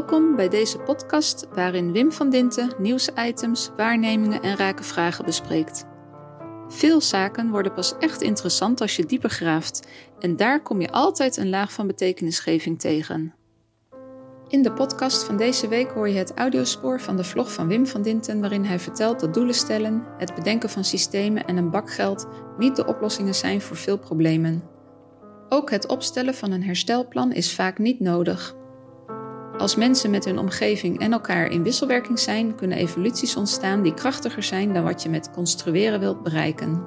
Welkom bij deze podcast waarin Wim van Dinten nieuwsitems, waarnemingen en rake vragen bespreekt. Veel zaken worden pas echt interessant als je dieper graaft en daar kom je altijd een laag van betekenisgeving tegen. In de podcast van deze week hoor je het audiospoor van de vlog van Wim van Dinten waarin hij vertelt dat doelen stellen, het bedenken van systemen en een bak geld niet de oplossingen zijn voor veel problemen. Ook het opstellen van een herstelplan is vaak niet nodig. Als mensen met hun omgeving en elkaar in wisselwerking zijn, kunnen evoluties ontstaan die krachtiger zijn dan wat je met construeren wilt bereiken.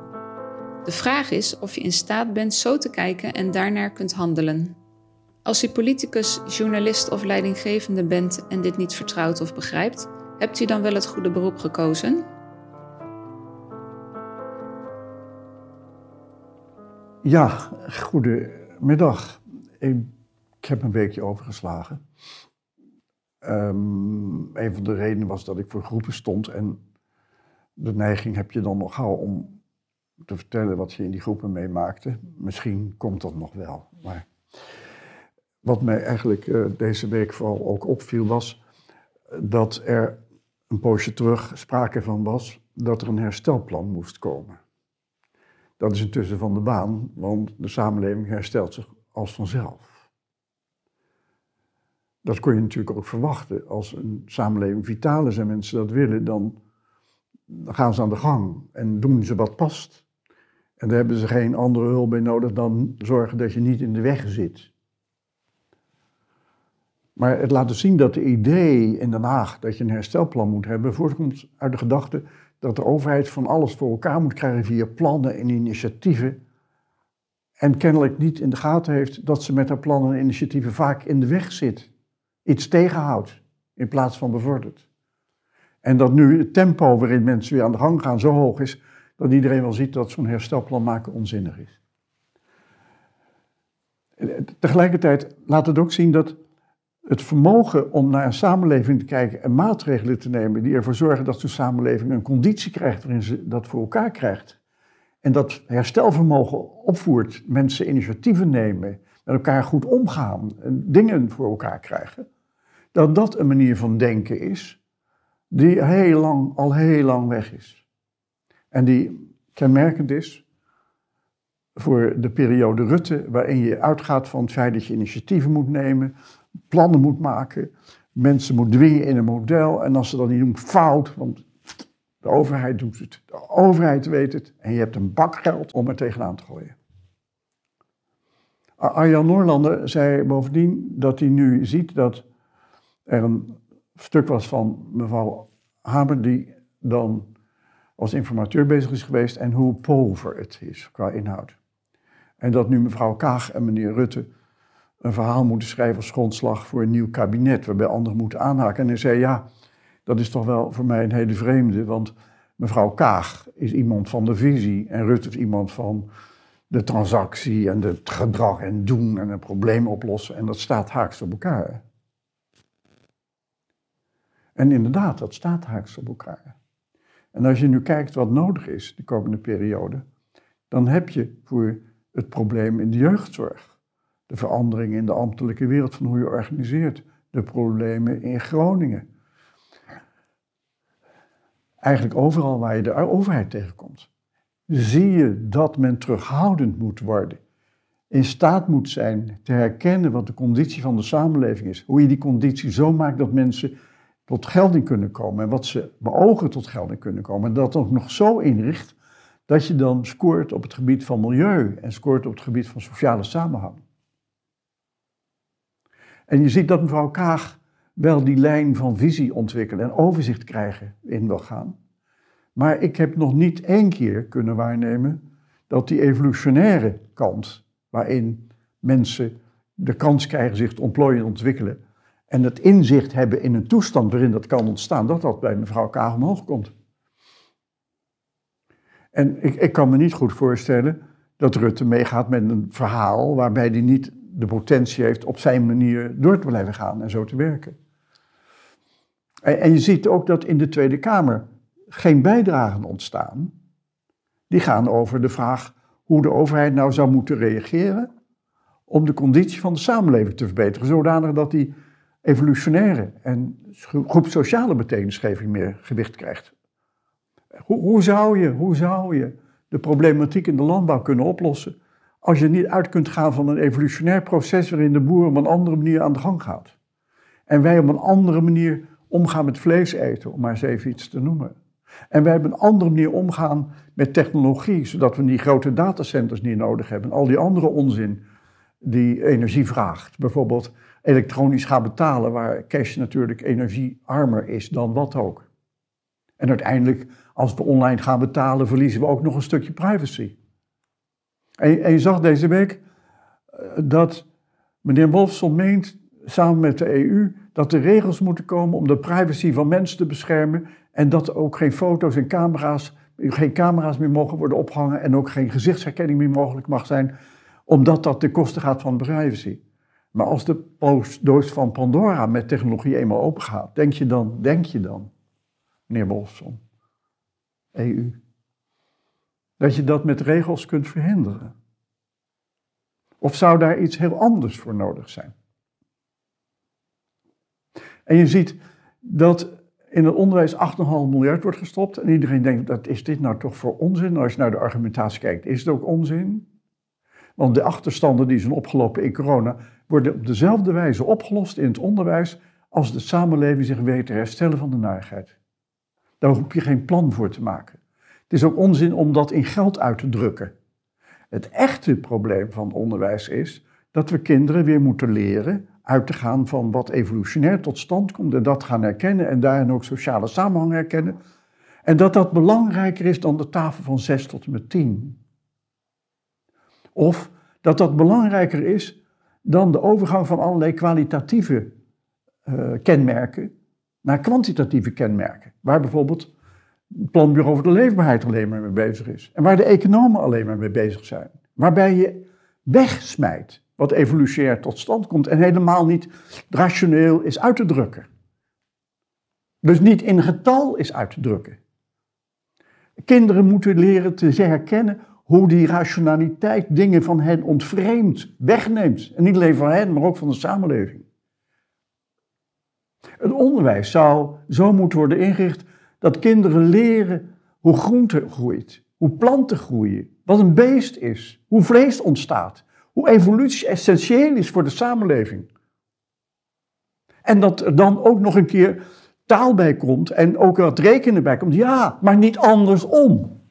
De vraag is of je in staat bent zo te kijken en daarnaar kunt handelen. Als je politicus, journalist of leidinggevende bent en dit niet vertrouwt of begrijpt, hebt u dan wel het goede beroep gekozen? Ja, goedemiddag. Ik heb een weekje overgeslagen. Um, een van de redenen was dat ik voor groepen stond en de neiging heb je dan nog om te vertellen wat je in die groepen meemaakte. Misschien komt dat nog wel. Maar wat mij eigenlijk uh, deze week vooral ook opviel was dat er een poosje terug sprake van was dat er een herstelplan moest komen. Dat is intussen van de baan, want de samenleving herstelt zich als vanzelf. Dat kon je natuurlijk ook verwachten. Als een samenleving vitaal is en mensen dat willen, dan gaan ze aan de gang en doen ze wat past. En daar hebben ze geen andere hulp bij nodig dan zorgen dat je niet in de weg zit. Maar het laten zien dat de idee in Den Haag dat je een herstelplan moet hebben, voortkomt uit de gedachte dat de overheid van alles voor elkaar moet krijgen via plannen en initiatieven. En kennelijk niet in de gaten heeft dat ze met haar plannen en initiatieven vaak in de weg zit iets tegenhoudt in plaats van bevordert. En dat nu het tempo waarin mensen weer aan de gang gaan zo hoog is, dat iedereen wel ziet dat zo'n herstelplan maken onzinnig is. Tegelijkertijd laat het ook zien dat het vermogen om naar een samenleving te kijken en maatregelen te nemen die ervoor zorgen dat zo'n samenleving een conditie krijgt waarin ze dat voor elkaar krijgt. En dat herstelvermogen opvoert, mensen initiatieven nemen, met elkaar goed omgaan en dingen voor elkaar krijgen dat dat een manier van denken is die heel lang, al heel lang weg is. En die kenmerkend is voor de periode Rutte, waarin je uitgaat van het feit dat je initiatieven moet nemen, plannen moet maken, mensen moet dwingen in een model en als ze dat niet doen, fout, want de overheid doet het, de overheid weet het en je hebt een bak geld om er tegenaan te gooien. Arjan Noorlander zei bovendien dat hij nu ziet dat er een stuk was van mevrouw Haber, die dan als informateur bezig is geweest en hoe pover het is qua inhoud. En dat nu mevrouw Kaag en meneer Rutte een verhaal moeten schrijven als grondslag voor een nieuw kabinet, waarbij anderen moeten aanhaken. En hij zei, ja, dat is toch wel voor mij een hele vreemde, want mevrouw Kaag is iemand van de visie en Rutte is iemand van de transactie en het gedrag en doen en een probleem oplossen. En dat staat haaks op elkaar. En inderdaad, dat staat haaks op elkaar. En als je nu kijkt wat nodig is de komende periode, dan heb je voor het probleem in de jeugdzorg, de verandering in de ambtelijke wereld van hoe je organiseert, de problemen in Groningen. Eigenlijk overal waar je de overheid tegenkomt, zie je dat men terughoudend moet worden. In staat moet zijn te herkennen wat de conditie van de samenleving is. Hoe je die conditie zo maakt dat mensen tot gelding kunnen komen en wat ze beogen tot gelding kunnen komen. En dat ook nog zo inricht dat je dan scoort op het gebied van milieu en scoort op het gebied van sociale samenhang. En je ziet dat mevrouw Kaag wel die lijn van visie ontwikkelen en overzicht krijgen in wil gaan. Maar ik heb nog niet één keer kunnen waarnemen dat die evolutionaire kant, waarin mensen de kans krijgen zich te ontplooien en ontwikkelen, en het inzicht hebben in een toestand waarin dat kan ontstaan, dat dat bij mevrouw Kaag omhoog komt. En ik, ik kan me niet goed voorstellen dat Rutte meegaat met een verhaal waarbij hij niet de potentie heeft op zijn manier door te blijven gaan en zo te werken. En, en je ziet ook dat in de Tweede Kamer geen bijdragen ontstaan. Die gaan over de vraag hoe de overheid nou zou moeten reageren om de conditie van de samenleving te verbeteren, zodanig dat die evolutionaire en groep sociale betekenisgeving meer gewicht krijgt. Hoe, hoe, zou je, hoe zou je de problematiek in de landbouw kunnen oplossen als je niet uit kunt gaan van een evolutionair proces waarin de boer op een andere manier aan de gang gaat? En wij op een andere manier omgaan met vlees eten, om maar eens even iets te noemen. En wij op een andere manier omgaan met technologie, zodat we die grote datacenters niet nodig hebben. Al die andere onzin die energie vraagt. Bijvoorbeeld elektronisch gaan betalen, waar cash natuurlijk energiearmer is dan wat ook. En uiteindelijk, als we online gaan betalen, verliezen we ook nog een stukje privacy. En, en je zag deze week eh, dat meneer Wolfson meent, samen met de EU, dat er regels moeten komen om de privacy van mensen te beschermen en dat ook geen foto's en camera's, geen camera's meer mogen worden opgehangen en ook geen gezichtsherkenning meer mogelijk mag zijn, omdat dat ten koste gaat van privacy. Maar als de doos van Pandora met technologie eenmaal open gaat, denk je dan, denk je dan, meneer Wolfson, EU, dat je dat met regels kunt verhinderen? Of zou daar iets heel anders voor nodig zijn? En je ziet dat in het onderwijs 8,5 miljard wordt gestopt. En iedereen denkt, dat is dit nou toch voor onzin? als je naar de argumentatie kijkt, is het ook onzin? Want de achterstanden die zijn opgelopen in corona worden op dezelfde wijze opgelost in het onderwijs als de samenleving zich weet te herstellen van de narigheid. Daar hoef je geen plan voor te maken. Het is ook onzin om dat in geld uit te drukken. Het echte probleem van onderwijs is dat we kinderen weer moeten leren uit te gaan van wat evolutionair tot stand komt en dat gaan herkennen en daarin ook sociale samenhang herkennen. En dat dat belangrijker is dan de tafel van 6 tot en met 10. Of dat dat belangrijker is dan de overgang van allerlei kwalitatieve uh, kenmerken naar kwantitatieve kenmerken. Waar bijvoorbeeld het Planbureau voor de Leefbaarheid alleen maar mee bezig is. En waar de economen alleen maar mee bezig zijn. Waarbij je wegsmijt wat evolutionair tot stand komt en helemaal niet rationeel is uit te drukken. Dus niet in getal is uit te drukken. Kinderen moeten leren te herkennen hoe die rationaliteit dingen van hen ontvreemdt, wegneemt. En niet alleen van hen, maar ook van de samenleving. Het onderwijs zou zo moeten worden ingericht dat kinderen leren hoe groente groeit, hoe planten groeien, wat een beest is, hoe vlees ontstaat, hoe evolutie essentieel is voor de samenleving. En dat er dan ook nog een keer taal bij komt en ook wat rekenen bij komt. Ja, maar niet andersom.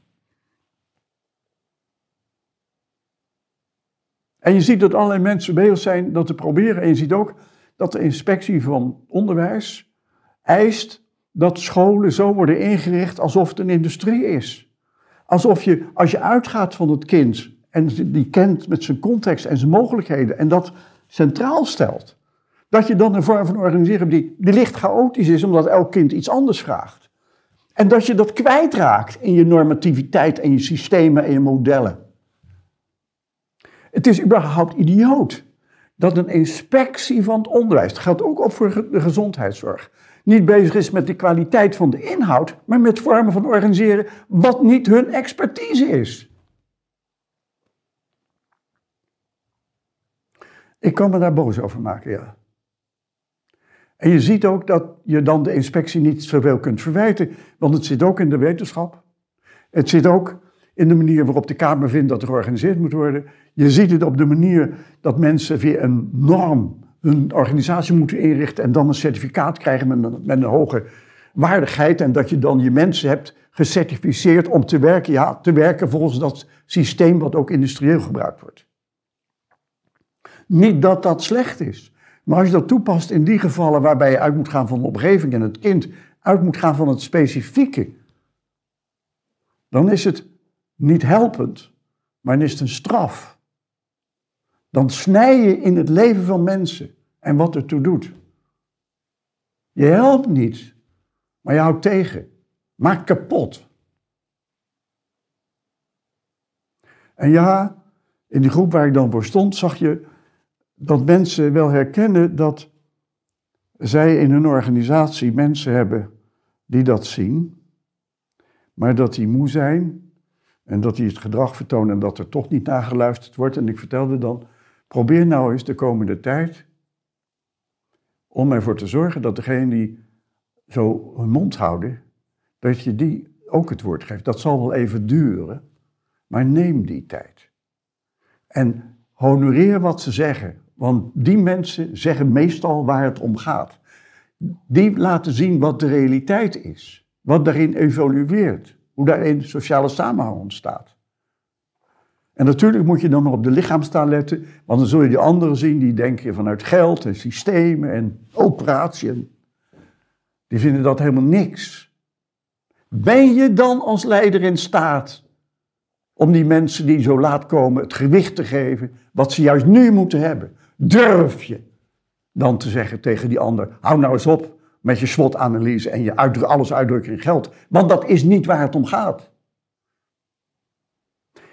En je ziet dat allerlei mensen bezig zijn dat te proberen. En je ziet ook dat de inspectie van onderwijs eist dat scholen zo worden ingericht alsof het een industrie is. Alsof je, als je uitgaat van het kind en die kent met zijn context en zijn mogelijkheden en dat centraal stelt, dat je dan een vorm van organiseren die, die licht chaotisch is omdat elk kind iets anders vraagt. En dat je dat kwijtraakt in je normativiteit en je systemen en je modellen. Het is überhaupt idioot dat een inspectie van het onderwijs, dat geldt ook op voor de gezondheidszorg, niet bezig is met de kwaliteit van de inhoud, maar met vormen van organiseren wat niet hun expertise is. Ik kan me daar boos over maken, ja. En je ziet ook dat je dan de inspectie niet zoveel kunt verwijten, want het zit ook in de wetenschap. Het zit ook in de manier waarop de Kamer vindt dat er georganiseerd moet worden. Je ziet het op de manier dat mensen via een norm hun organisatie moeten inrichten en dan een certificaat krijgen met een, met een hoge waardigheid. En dat je dan je mensen hebt gecertificeerd om te werken, ja, te werken volgens dat systeem wat ook industrieel gebruikt wordt. Niet dat dat slecht is. Maar als je dat toepast in die gevallen waarbij je uit moet gaan van de omgeving en het kind uit moet gaan van het specifieke, dan is het niet helpend, maar is het een straf. Dan snij je in het leven van mensen en wat ertoe doet. Je helpt niet, maar je houdt tegen. Maakt kapot. En ja, in die groep waar ik dan voor stond, zag je dat mensen wel herkennen dat zij in hun organisatie mensen hebben die dat zien, maar dat die moe zijn en dat die het gedrag vertonen en dat er toch niet naar geluisterd wordt. En ik vertelde dan, probeer nou eens de komende tijd om ervoor te zorgen dat degene die zo hun mond houden, dat je die ook het woord geeft. Dat zal wel even duren, maar neem die tijd. En honoreer wat ze zeggen, want die mensen zeggen meestal waar het om gaat. Die laten zien wat de realiteit is, wat daarin evolueert, hoe daarin sociale samenhang ontstaat. En natuurlijk moet je dan op de lichaamstaal letten, want dan zul je die anderen zien die denken vanuit geld en systemen en operatie. Die vinden dat helemaal niks. Ben je dan als leider in staat om die mensen die zo laat komen het gewicht te geven wat ze juist nu moeten hebben? Durf je dan te zeggen tegen die ander: hou nou eens op met je SWOT-analyse en je alles uitdrukken in geld, want dat is niet waar het om gaat.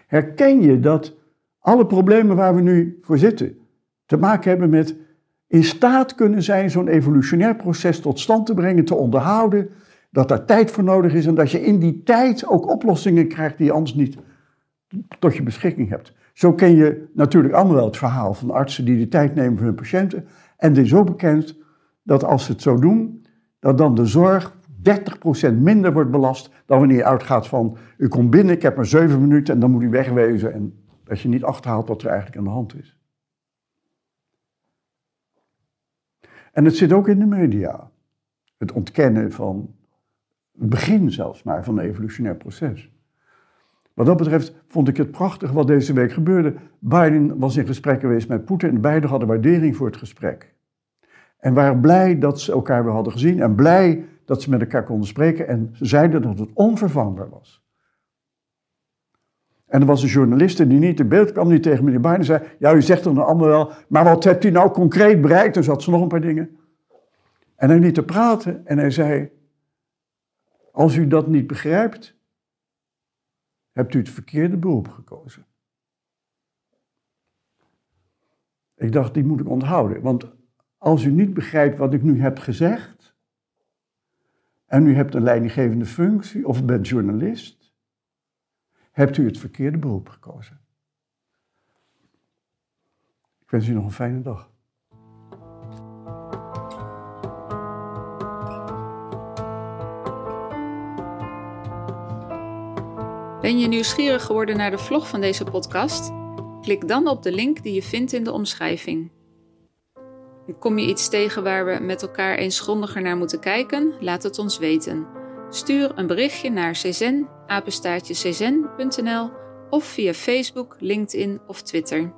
Herken je dat alle problemen waar we nu voor zitten te maken hebben met in staat kunnen zijn zo'n evolutionair proces tot stand te brengen, te onderhouden, dat daar tijd voor nodig is en dat je in die tijd ook oplossingen krijgt die je anders niet tot je beschikking hebt. Zo ken je natuurlijk allemaal wel het verhaal van artsen die de tijd nemen voor hun patiënten. En het is zo bekend dat als ze het zo doen, dat dan de zorg 30% minder wordt belast dan wanneer je uitgaat van, u komt binnen, ik heb maar 7 minuten en dan moet u wegwezen. En dat je niet achterhaalt wat er eigenlijk aan de hand is. En het zit ook in de media. Het ontkennen van het begin zelfs maar van een evolutionair proces. Wat dat betreft vond ik het prachtig wat deze week gebeurde. Biden was in gesprek geweest met Poetin en beiden hadden waardering voor het gesprek. En waren blij dat ze elkaar weer hadden gezien en blij dat ze met elkaar konden spreken. En ze zeiden dat het onvervangbaar was. En er was een journaliste die niet in beeld kwam, die tegen meneer Biden zei: Ja, u zegt dan allemaal wel, maar wat hebt u nou concreet bereikt? Dus had ze nog een paar dingen. En hij liet te praten en hij zei: Als u dat niet begrijpt, hebt u het verkeerde beroep gekozen. Ik dacht, die moet ik onthouden. Want als u niet begrijpt wat ik nu heb gezegd, en u hebt een leidinggevende functie of bent journalist, hebt u het verkeerde beroep gekozen. Ik wens u nog een fijne dag. Ben je nieuwsgierig geworden naar de vlog van deze podcast? Klik dan op de link die je vindt in de omschrijving. Kom je iets tegen waar we met elkaar eens grondiger naar moeten kijken? Laat het ons weten. Stuur een berichtje naar czen, of via Facebook, LinkedIn of Twitter.